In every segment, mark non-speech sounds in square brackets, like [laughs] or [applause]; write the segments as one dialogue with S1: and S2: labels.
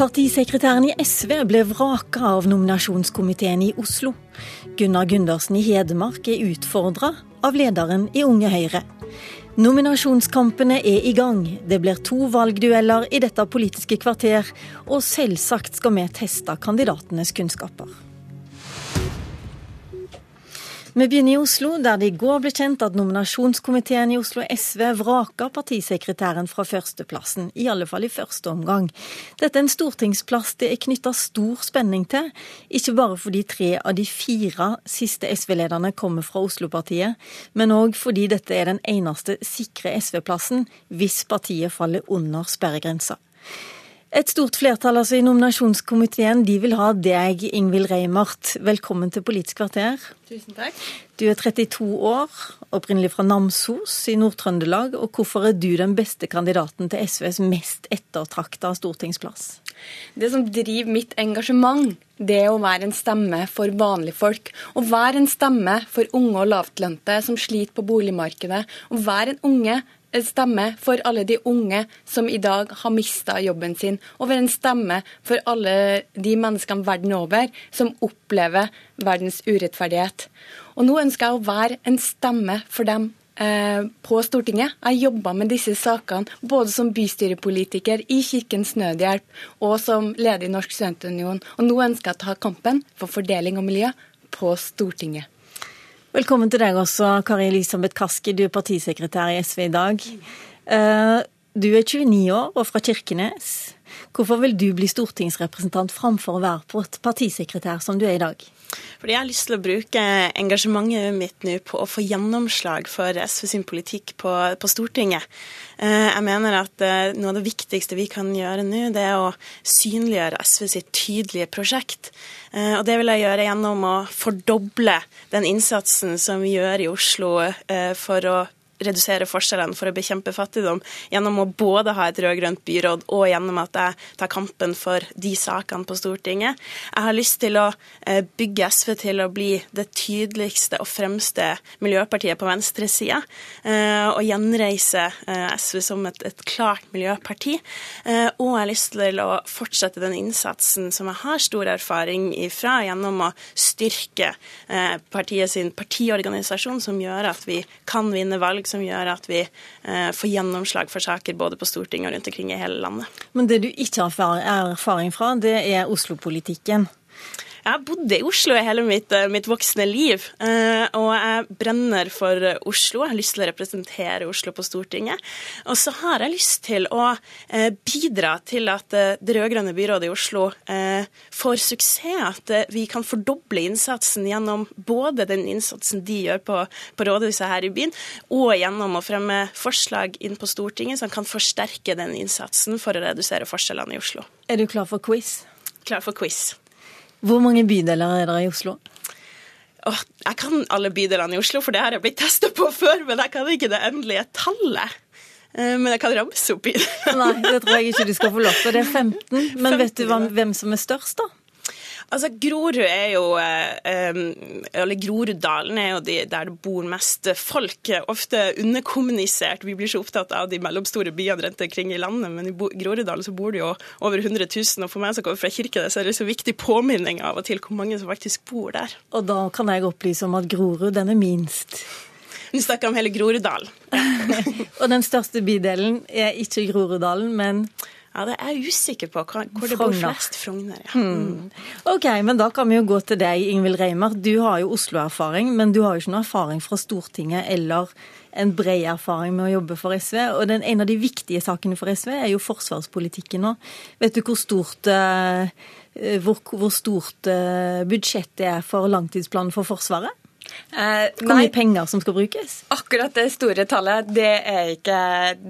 S1: Partisekretæren i SV ble vraka av nominasjonskomiteen i Oslo. Gunnar Gundersen i Hedmark er utfordra av lederen i Unge Høyre. Nominasjonskampene er i gang. Det blir to valgdueller i dette politiske kvarter, og selvsagt skal vi teste kandidatenes kunnskaper. Vi begynner i Oslo, der det i går ble kjent at nominasjonskomiteen i Oslo SV vraka partisekretæren fra førsteplassen, i alle fall i første omgang. Dette er en stortingsplass det er knytta stor spenning til, ikke bare fordi tre av de fire siste SV-lederne kommer fra Oslo-partiet, men òg fordi dette er den eneste sikre SV-plassen hvis partiet faller under sperregrensa. Et stort flertall altså i nominasjonskomiteen de vil ha deg, Ingvild Reimert. Velkommen til Politisk kvarter.
S2: Tusen takk.
S1: Du er 32 år, opprinnelig fra Namsos i Nord-Trøndelag. Og hvorfor er du den beste kandidaten til SVs mest ettertrakta stortingsplass?
S2: Det som driver mitt engasjement, det er å være en stemme for vanlige folk. Å være en stemme for unge og lavtlønte som sliter på boligmarkedet. Å være en unge stemme for alle de unge som i dag har mista jobben sin, og være en stemme for alle de menneskene verden over som opplever verdens urettferdighet. Og nå ønsker jeg å være en stemme for dem eh, på Stortinget. Jeg jobba med disse sakene både som bystyrepolitiker i Kirkens Nødhjelp og som leder i Norsk studentunion. Og nå ønsker jeg å ta kampen for fordeling og miljø på Stortinget.
S1: Velkommen til deg også, Kari Elisabeth Kaski, du er partisekretær i SV i dag. Eh, du er 29 år og fra Kirkenes. Hvorfor vil du bli stortingsrepresentant framfor å være partisekretær som du er i dag?
S3: Fordi jeg har lyst til å bruke engasjementet mitt nå på å få gjennomslag for SV sin politikk på, på Stortinget. Eh, jeg mener at eh, noe av det viktigste vi kan gjøre nå, det er å synliggjøre SV sitt tydelige prosjekt. Eh, og det vil jeg gjøre gjennom å fordoble den innsatsen som vi gjør i Oslo for å redusere forskjellene, for å bekjempe fattigdom, gjennom å både ha et rød-grønt byråd og gjennom at jeg tar kampen for de sakene på Stortinget. Jeg har lyst til å eh, bygge SV til å bli det tydeligste og fremste miljøpartiet på venstresida, eh, og gjenreise eh, SV som et, et klart miljøparti. Og jeg har lyst til å fortsette den innsatsen som jeg har stor erfaring ifra, gjennom å styrke partiet sin partiorganisasjon, som gjør at vi kan vinne valg som gjør at vi eh, får gjennomslag for saker både på Stortinget og rundt omkring i hele landet.
S1: Men det du ikke har erfaring fra, det er Oslo-politikken?
S3: Jeg har bodd i Oslo i hele mitt, eh, mitt, voksne liv, eh, og jeg brenner for Oslo. Jeg har lyst til å representere Oslo på Stortinget. Og så har jeg lyst til å eh, bidra til at det rød-grønne byrådet i Oslo får suksess. At vi kan fordoble innsatsen gjennom både den innsatsen de gjør på, på rådhuset her i byen, og gjennom å fremme forslag inn på Stortinget som kan forsterke den innsatsen for å redusere forskjellene i Oslo.
S1: Er du klar for quiz?
S3: Klar for quiz.
S1: Hvor mange bydeler er det i Oslo?
S3: Åh, jeg kan alle bydelene i Oslo, for det har jeg blitt testa på før. Men jeg kan ikke det endelige tallet. Eh, men jeg kan ramse opp i det.
S1: Nei, det tror jeg ikke du skal få lov til. Det er 15. Men [laughs] 15, vet du hvem som er størst, da?
S3: Altså, Grorud er jo eh, Eller Groruddalen er jo de, der det bor mest folk. Ofte underkommunisert. Vi blir så opptatt av de mellomstore byene rundt omkring i landet, men i Groruddalen så bor det jo over 100 000. Og for meg som kommer fra Kirkenes, er det så viktig påminning av og til hvor mange som faktisk bor der.
S1: Og da kan jeg opplyse om at Grorud, den er minst.
S3: Nå snakker om hele Groruddalen. [laughs]
S1: og den største bydelen er ikke Groruddalen, men
S3: ja, det er jeg usikker på hvor det bor flest Frogner. Ja.
S1: Mm. Ok, men da kan vi jo gå til deg, Ingvild Reimer. Du har jo Oslo-erfaring, men du har jo ikke noe erfaring fra Stortinget eller en bred erfaring med å jobbe for SV. Og den, en av de viktige sakene for SV er jo forsvarspolitikken nå. Vet du hvor stort, uh, hvor, hvor stort uh, budsjett er for langtidsplanen for Forsvaret?
S2: Eh,
S1: Hvor mye penger som skal brukes?
S2: Akkurat det store tallet det, ikke,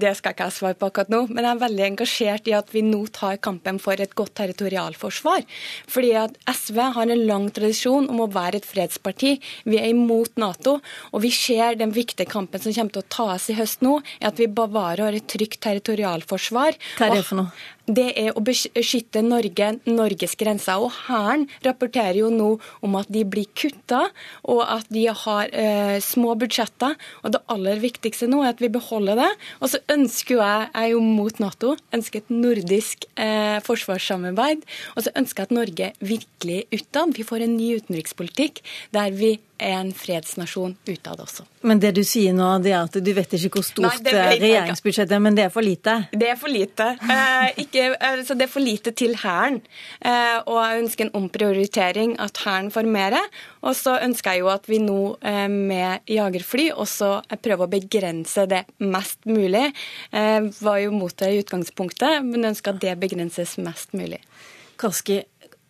S2: det skal ikke jeg svare på akkurat nå. Men jeg er veldig engasjert i at vi nå tar kampen for et godt territorialforsvar. Fordi at SV har en lang tradisjon om å være et fredsparti. Vi er imot Nato. Og vi ser den viktige kampen som kommer til å tas i høst nå, er at vi bevarer et trygt territorialforsvar.
S1: Hva er det for noe?
S2: Det er å beskytte Norge, Norges grenser. Og Hæren rapporterer jo nå om at de blir kutta, og at de har eh, små budsjetter. Og det aller viktigste nå er at vi beholder det. Og så ønsker jeg, jeg er jo mot Nato, ønsker et nordisk eh, forsvarssamarbeid. Og så ønsker jeg at Norge virkelig utad. Vi får en ny utenrikspolitikk der vi er en fredsnasjon utad også.
S1: Men det du sier nå, det er at du vet ikke hvor stort Nei, regjeringsbudsjettet er, men det er for lite?
S2: Det er for lite. Eh, ikke, altså det er for lite til Hæren. Eh, og jeg ønsker en omprioritering, at Hæren får mer. Og så ønsker jeg jo at vi nå eh, med jagerfly også prøver å begrense det mest mulig. Jeg var jo mot det i utgangspunktet, men ønsker at det begrenses mest mulig.
S1: Kaski,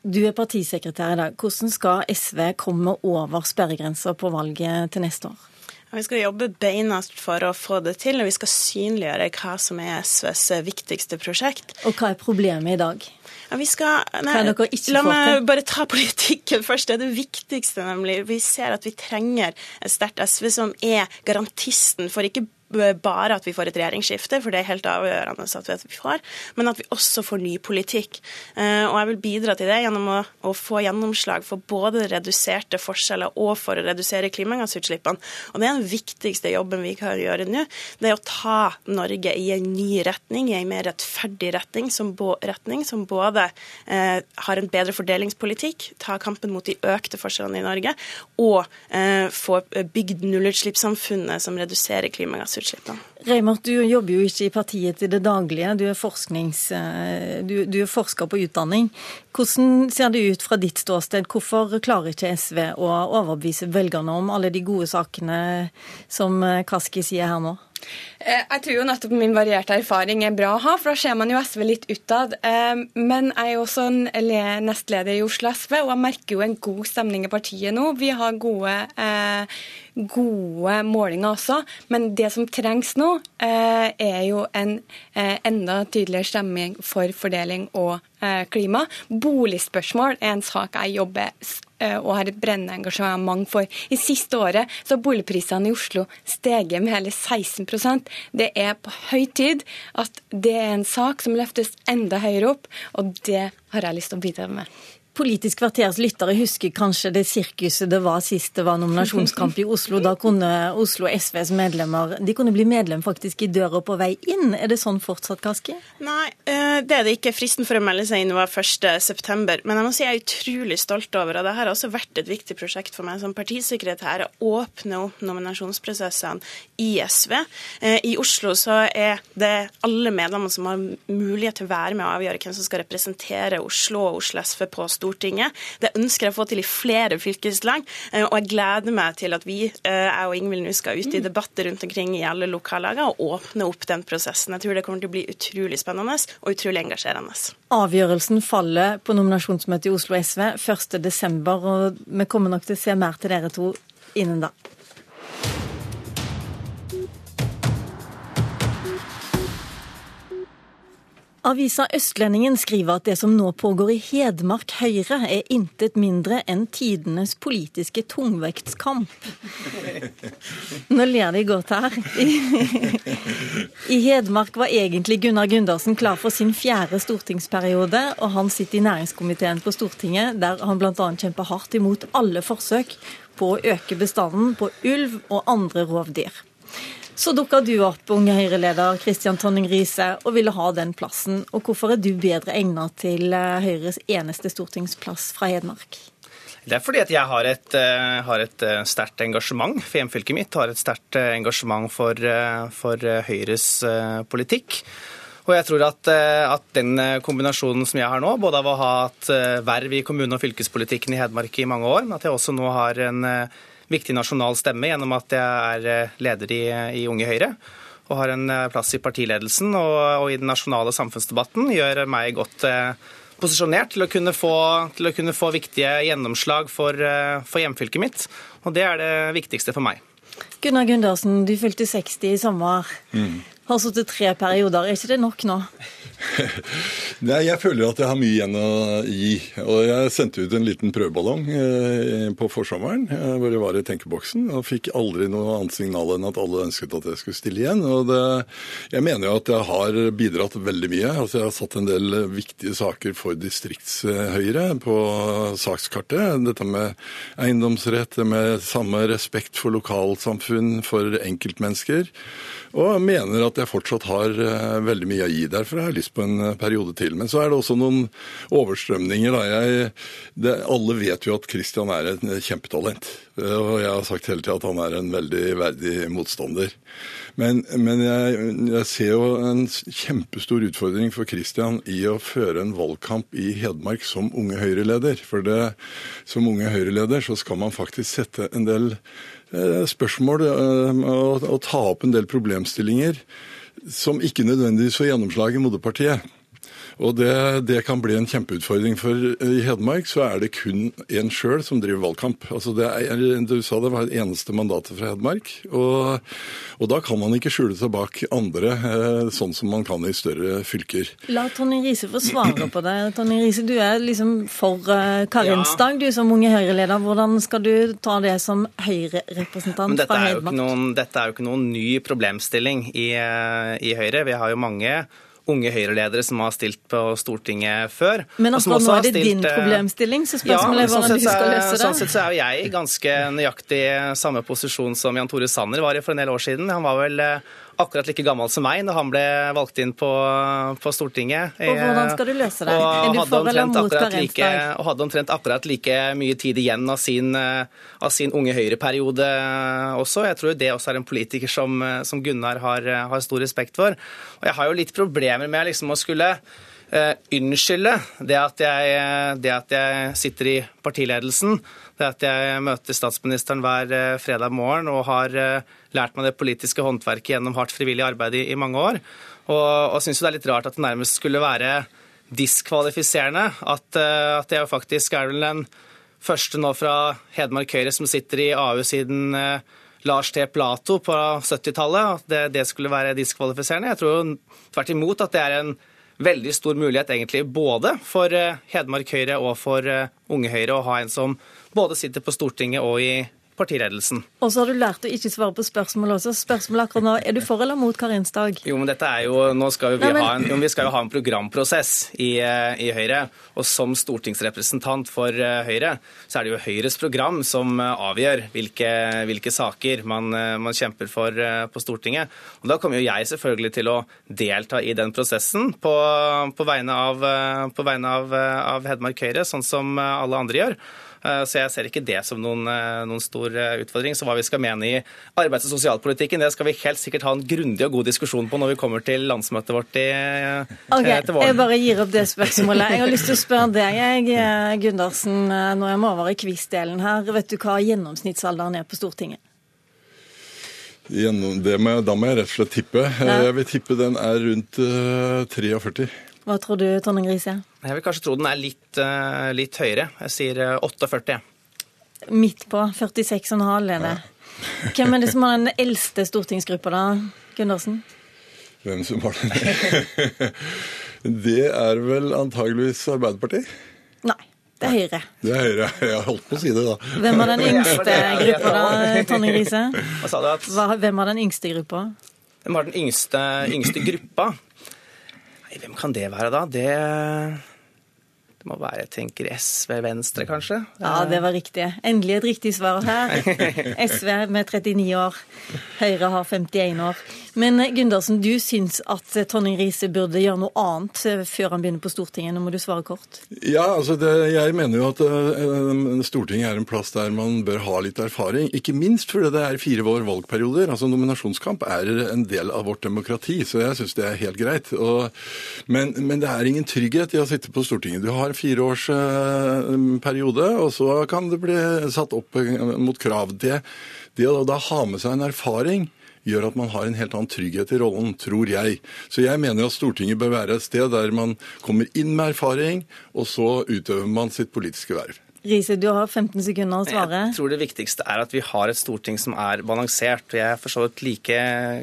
S1: du er partisekretær i dag. Hvordan skal SV komme over sperregrensa på valget til neste år?
S3: Vi skal jobbe beinast for å få det til, og vi skal synliggjøre hva som er SVs viktigste prosjekt.
S1: Og hva er problemet i dag?
S3: Ja, vi skal, nei, la meg bare ta politikken først. Det er det viktigste, nemlig. Vi ser at vi trenger et sterkt SV som er garantisten for ikke bare at vi får et regjeringsskifte, for det er helt avgjørende at vi får, men at vi også får ny politikk. Eh, og jeg vil bidra til det gjennom å, å få gjennomslag for både reduserte forskjeller og for å redusere klimagassutslippene. Og det er den viktigste jobben vi kan gjøre nå. Det er å ta Norge i en ny retning, i en mer rettferdig retning, som, retning, som både eh, har en bedre fordelingspolitikk, ta kampen mot de økte forskjellene i Norge, og eh, få bygd nullutslippssamfunnet som reduserer klimagassutslipp klimagassutslippene.
S1: Reimert, du jobber jo ikke i partiet til det daglige. Du er, eh, du, du er forsker på utdanning. Hvordan ser det ut fra ditt ståsted? Hvorfor klarer ikke SV å overbevise velgerne om alle de gode sakene som eh, Kaski sier her nå?
S2: Eh, jeg tror jo nettopp min varierte erfaring er bra å ha, for da ser man jo SV litt utad. Men jeg er jo også nestleder i Oslo SV, og jeg merker jo en god stemning i partiet nå. Vi har gode gode målinger også. Men det som trengs nå, eh, er jo en eh, enda tydeligere stemming for fordeling og eh, klima. Boligspørsmål er en sak jeg jobber og har et brennende engasjement for. I siste året så har boligprisene i Oslo steget med hele 16% Det er på høy tid at det er en sak som løftes enda høyere opp, og det har jeg lyst til å bidra med.
S1: Politisk kvarters lyttere husker kanskje det sirkuset det var sist det var nominasjonskamp i Oslo. Da kunne Oslo SVs medlemmer de kunne bli medlem faktisk i døra på vei inn. Er det sånn fortsatt, Kaski?
S3: Nei, eh, det er det ikke. Fristen for å melde seg inn var 1.9. Men jeg må si jeg er utrolig stolt over, og det har også vært et viktig prosjekt for meg som partisekretær, å åpne opp nominasjonsprosessene i SV. Eh, I Oslo så er det alle medlemmer som har mulighet til å være med å avgjøre hvem som skal representere Oslo og Oslo SV på Stortinget Stortinget. Det ønsker jeg å få til i flere fylkeslag, eh, og jeg gleder meg til at vi, eh, jeg og Ingvild nå skal ut i debatter rundt omkring i alle lokallagene og åpne opp den prosessen. Jeg tror det kommer til å bli utrolig spennende og utrolig engasjerende.
S1: Avgjørelsen faller på nominasjonsmøtet i Oslo SV 1.12, og vi kommer nok til å se mer til dere to innen da. Avisa Østlendingen skriver at det som nå pågår i Hedmark Høyre, er intet mindre enn tidenes politiske tungvektskamp. Nå ler de godt her. I Hedmark var egentlig Gunnar Gundersen klar for sin fjerde stortingsperiode, og han sitter i næringskomiteen på Stortinget, der han bl.a. kjemper hardt imot alle forsøk på å øke bestanden på ulv og andre rovdyr. Så dukka du opp, unge Høyre-leder Kristian Tonning Riise, og ville ha den plassen. Og hvorfor er du bedre egnet til eh, Høyres eneste stortingsplass fra Hedmark?
S4: Det er fordi at jeg har et, eh, har et eh, sterkt engasjement for hjemfylket mitt. Har et sterkt engasjement for, for, Høyres politikk. Og jeg tror at, at, den kombinasjonen som jeg har nå, både av å ha hatt verv i kommune- og fylkespolitikken i Hedmark i mange år, men at jeg også nå har en viktig nasjonal stemme gjennom at jeg er eh, leder i, i Unge Høyre og har en eh, plass i partiledelsen og, og i den nasjonale samfunnsdebatten, gjør meg godt eh, posisjonert til å kunne få, å kunne få viktige gjennomslag for, eh, for, hjemfylket mitt. Og det er det viktigste for meg.
S1: Gunnar Gundersen, du fylte 60 i sommer. Mm. Har sittet tre perioder. Er ikke det nok nå? [laughs]
S5: Nei, Jeg føler at jeg har mye igjen å gi. Og jeg sendte ut en liten prøveballong eh, på forsommeren eh, hvor jeg var i tenkeboksen, og fikk aldri noe annet signal enn at alle ønsket at jeg skulle stille igjen. Og det, jeg mener jo at jeg har bidratt veldig mye. Altså Jeg har satt en del viktige saker for distriktshøyre på sakskartet. Dette med eiendomsrett, med samme respekt for lokalsamfunn, for enkeltmennesker. Og mener at jeg fortsatt har eh, veldig mye å gi. Derfor har jeg lyst på en eh, periode til. Men så er det også noen overstrømninger. Jeg, det, alle vet jo at Christian er et kjempetalent. Eh, og jeg har sagt hele tida at han er en veldig verdig motstander. Men, men jeg, jeg, ser jo en kjempestor utfordring for Christian i å føre en valgkamp i Hedmark som unge Høyre-leder. For det, som unge Høyre-leder så skal man faktisk sette en del spørsmål eh, og ta opp en del problemstillinger som ikke nødvendigvis får gjennomslag i moderpartiet. Og det, det, kan bli en kjempeutfordring. For i Hedmark så er det kun én sjøl som driver valgkamp. Altså det er, Du sa det var det eneste mandatet fra Hedmark. Og, og, da kan man ikke skjule seg bak andre, eh, sånn som man kan i større fylker.
S1: La Tonje Riise få svare på det. Tonje Riise, du er liksom for Karinsdag, karensdag, ja. du som unge Høyre-leder. Hvordan skal du ta det som Høyre-representant fra Hedmark?
S4: Noen, dette er jo ikke noen ny problemstilling i, i Høyre. Vi har jo mange unge Høyre-ledere som har stilt på Stortinget før.
S1: Men altså nå er det din eh, problemstilling, så spørsmålet ja, er hvordan sånn du skal løse det.
S4: Sånn sett så er jo jeg i ganske nøyaktig samme posisjon som Jan Tore Sanner var i for en del år siden. Han var vel eh, akkurat like gammel som meg når han ble valgt inn på, på Stortinget.
S1: Og Hvordan skal du løse det?
S4: eller mot karensdag? Og hadde omtrent akkurat like mye tid igjen av sin, av sin unge Høyre-periode også. Jeg tror det også er en politiker som, som Gunnar har, har, stor respekt for. Og jeg har jo litt problemer med liksom å skulle unnskylde det at, jeg, det at jeg sitter i partiledelsen det at jeg møter statsministeren hver eh, fredag morgen og har eh, lært meg det politiske håndverket gjennom hardt frivillig arbeid i, i mange år. Og, og syns det er litt rart at det nærmest skulle være diskvalifiserende. At, eh, at jeg faktisk er vel den første nå fra Hedmark Høyre som sitter i AU siden Lars T. Plato på 70-tallet. At det, det, skulle være diskvalifiserende. Jeg tror tvert imot at det er en veldig stor mulighet egentlig både for Hedmark Høyre og for Unge Høyre å ha en som både sitter på Stortinget og i partiledelsen.
S1: Og så har du lært å ikke svare på spørsmål også. Spørsmålet akkurat nå, Er du for eller mot karensdag?
S4: Jo, men dette er jo, nå skal vi, Nei, men... ha en, jo, vi skal jo ha en programprosess i, eh, i, Høyre. Og som stortingsrepresentant for eh, Høyre, så er det jo Høyres program som eh, avgjør hvilke, hvilke saker man, man, kjemper for på Stortinget. Og da kommer jo jeg selvfølgelig til å delta i den prosessen på, på vegne, av, på vegne av, av Hedmark Høyre, sånn som alle andre gjør. Så jeg ser ikke det som noen, noen, stor eh, utfordring. Så hva vi skal mene i arbeids- og sosialpolitikken, det skal vi helt sikkert ha en grundig og god diskusjon på når vi kommer til landsmøtet vårt i,
S1: okay, til våren. Jeg bare gir opp det spørsmålet. Jeg har lyst til å spørre deg, jeg, Gundersen, når jeg må over i quiz-delen her. Vet du hva gjennomsnittsalderen er på Stortinget?
S5: Må, da må jeg rett og slett tippe. Jeg vil tippe den er rundt uh, 43.
S1: Hva tror du, Tonning Riise?
S4: Jeg vil kanskje tro den er litt, uh, litt høyere. Jeg sier 48.
S1: Midt på 46,5 er det. Ja. Hvem er det som har den eldste stortingsgruppa, da, Gundersen?
S5: Hvem som har den? [laughs] det er vel antageligvis Arbeiderpartiet?
S1: Nei. Det er Høyre.
S5: Det er Høyre. Jeg holdt på å si det, da.
S1: Hvem har den yngste gruppa, da, Riise?
S4: Du? At...
S1: Hvem har den yngste gruppa?
S4: Hvem har den yngste, yngste gruppa? Nei, hvem kan det være, da? Det det må være, jeg tenker SV Venstre, kanskje?
S1: Ja, det var riktig. Endelig et riktig svar her. [laughs] SV med 39 år, Høyre har 51 år. Men Gundersen, du syns at Tonning Riise burde gjøre noe annet før han begynner på Stortinget. Nå må du svare kort.
S5: Ja, altså det, jeg mener jo at uh, Stortinget er en plass der man bør ha litt erfaring. Ikke minst fordi det er fire år valgperioder. Altså Nominasjonskamp er en del av vårt demokrati, så jeg syns det er helt greit. Og, men, men det er ingen trygghet i å sitte på Stortinget. Du har en fireårsperiode, og så kan det bli satt opp mot krav. Det, det å da ha med seg en erfaring gjør at man har en helt annen trygghet i rollen, tror jeg. Så jeg mener at Stortinget bør være et sted der man kommer inn med erfaring, og så utøver man sitt politiske verv.
S1: Riise, du har 15 sekunder å svare.
S4: Jeg tror det viktigste er at vi har et storting som er balansert. Jeg er for så vidt like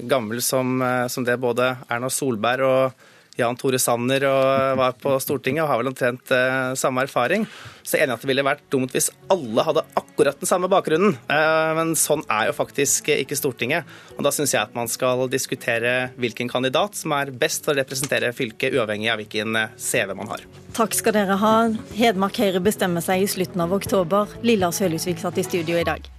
S4: gammel som, eh, som det både Erna Solberg og Jan Tore Sanner og var på Stortinget og har vel omtrent eh, samme erfaring. Så jeg er enig at det ville vært dumt hvis alle hadde akkurat den samme bakgrunnen. Eh, men sånn er jo faktisk ikke Stortinget. Og da syns jeg at man skal diskutere hvilken kandidat som er best til å representere fylket, uavhengig av hvilken eh, CV man har.
S1: Takk skal dere ha. Hedmark Høyre bestemmer seg i slutten av oktober. Lilla Sølhusvik satt i studio i dag.